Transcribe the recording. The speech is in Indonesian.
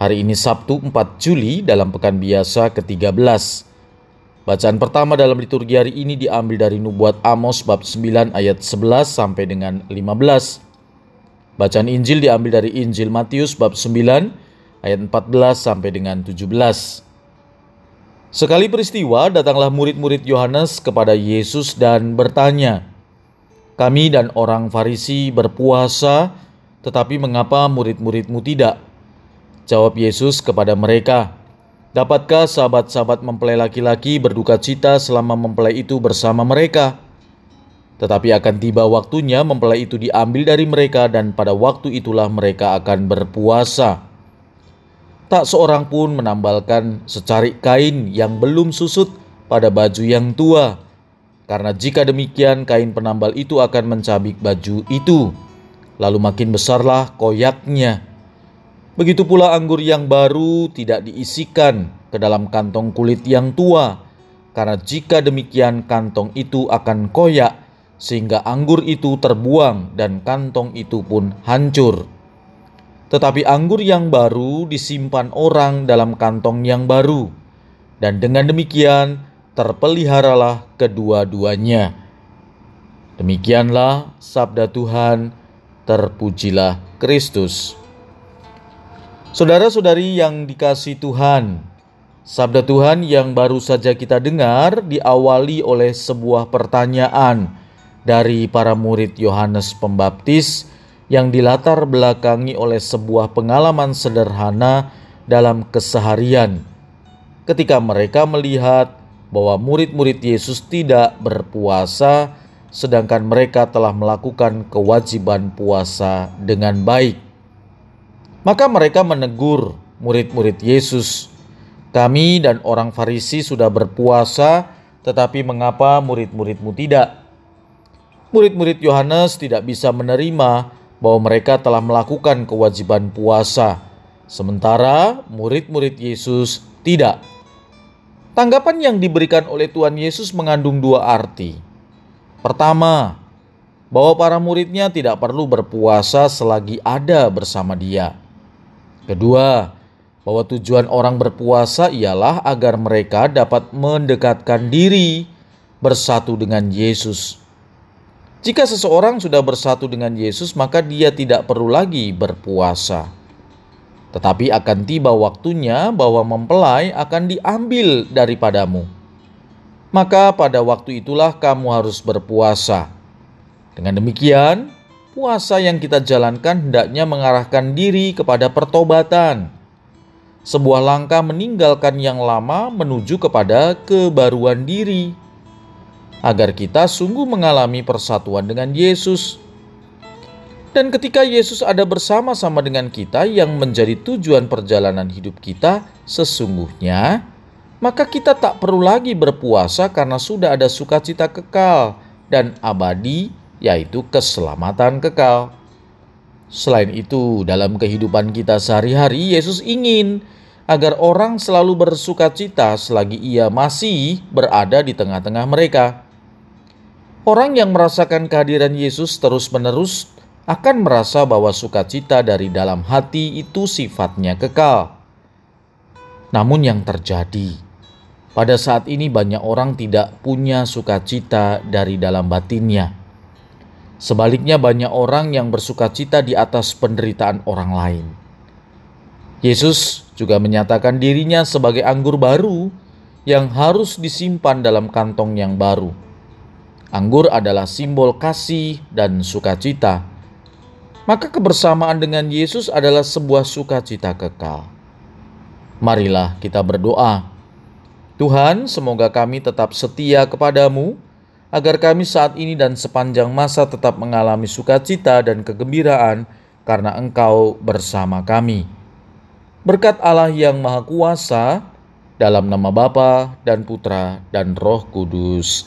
Hari ini Sabtu 4 Juli dalam pekan biasa ke-13. Bacaan pertama dalam liturgi hari ini diambil dari nubuat Amos bab 9 ayat 11 sampai dengan 15. Bacaan Injil diambil dari Injil Matius bab 9 ayat 14 sampai dengan 17. Sekali peristiwa datanglah murid-murid Yohanes kepada Yesus dan bertanya, "Kami dan orang Farisi berpuasa, tetapi mengapa murid-muridmu tidak?" Jawab Yesus kepada mereka, "Dapatkah sahabat-sahabat mempelai laki-laki berduka cita selama mempelai itu bersama mereka?" Tetapi akan tiba waktunya mempelai itu diambil dari mereka dan pada waktu itulah mereka akan berpuasa. Tak seorang pun menambalkan secarik kain yang belum susut pada baju yang tua, karena jika demikian kain penambal itu akan mencabik baju itu, lalu makin besarlah koyaknya. Begitu pula anggur yang baru tidak diisikan ke dalam kantong kulit yang tua, karena jika demikian kantong itu akan koyak, sehingga anggur itu terbuang dan kantong itu pun hancur. Tetapi anggur yang baru disimpan orang dalam kantong yang baru, dan dengan demikian terpeliharalah kedua-duanya. Demikianlah sabda Tuhan, terpujilah Kristus. Saudara-saudari yang dikasih Tuhan, sabda Tuhan yang baru saja kita dengar diawali oleh sebuah pertanyaan dari para murid Yohanes Pembaptis yang dilatar belakangi oleh sebuah pengalaman sederhana dalam keseharian. Ketika mereka melihat bahwa murid-murid Yesus tidak berpuasa, sedangkan mereka telah melakukan kewajiban puasa dengan baik, maka mereka menegur murid-murid Yesus. Kami dan orang Farisi sudah berpuasa, tetapi mengapa murid-muridmu tidak? Murid-murid Yohanes tidak bisa menerima bahwa mereka telah melakukan kewajiban puasa, sementara murid-murid Yesus tidak. Tanggapan yang diberikan oleh Tuhan Yesus mengandung dua arti. Pertama, bahwa para muridnya tidak perlu berpuasa selagi ada bersama Dia. Kedua, bahwa tujuan orang berpuasa ialah agar mereka dapat mendekatkan diri bersatu dengan Yesus. Jika seseorang sudah bersatu dengan Yesus, maka dia tidak perlu lagi berpuasa. Tetapi akan tiba waktunya bahwa mempelai akan diambil daripadamu. Maka pada waktu itulah kamu harus berpuasa. Dengan demikian, puasa yang kita jalankan hendaknya mengarahkan diri kepada pertobatan. Sebuah langkah meninggalkan yang lama menuju kepada kebaruan diri agar kita sungguh mengalami persatuan dengan Yesus. Dan ketika Yesus ada bersama-sama dengan kita yang menjadi tujuan perjalanan hidup kita sesungguhnya, maka kita tak perlu lagi berpuasa karena sudah ada sukacita kekal dan abadi, yaitu keselamatan kekal. Selain itu, dalam kehidupan kita sehari-hari, Yesus ingin agar orang selalu bersukacita selagi ia masih berada di tengah-tengah mereka. Orang yang merasakan kehadiran Yesus terus-menerus akan merasa bahwa sukacita dari dalam hati itu sifatnya kekal. Namun, yang terjadi pada saat ini, banyak orang tidak punya sukacita dari dalam batinnya. Sebaliknya, banyak orang yang bersukacita di atas penderitaan orang lain. Yesus juga menyatakan dirinya sebagai anggur baru yang harus disimpan dalam kantong yang baru Anggur adalah simbol kasih dan sukacita. Maka kebersamaan dengan Yesus adalah sebuah sukacita kekal. Marilah kita berdoa. Tuhan, semoga kami tetap setia kepadamu, agar kami saat ini dan sepanjang masa tetap mengalami sukacita dan kegembiraan karena Engkau bersama kami. Berkat Allah yang Maha Kuasa, dalam nama Bapa dan Putra dan Roh Kudus.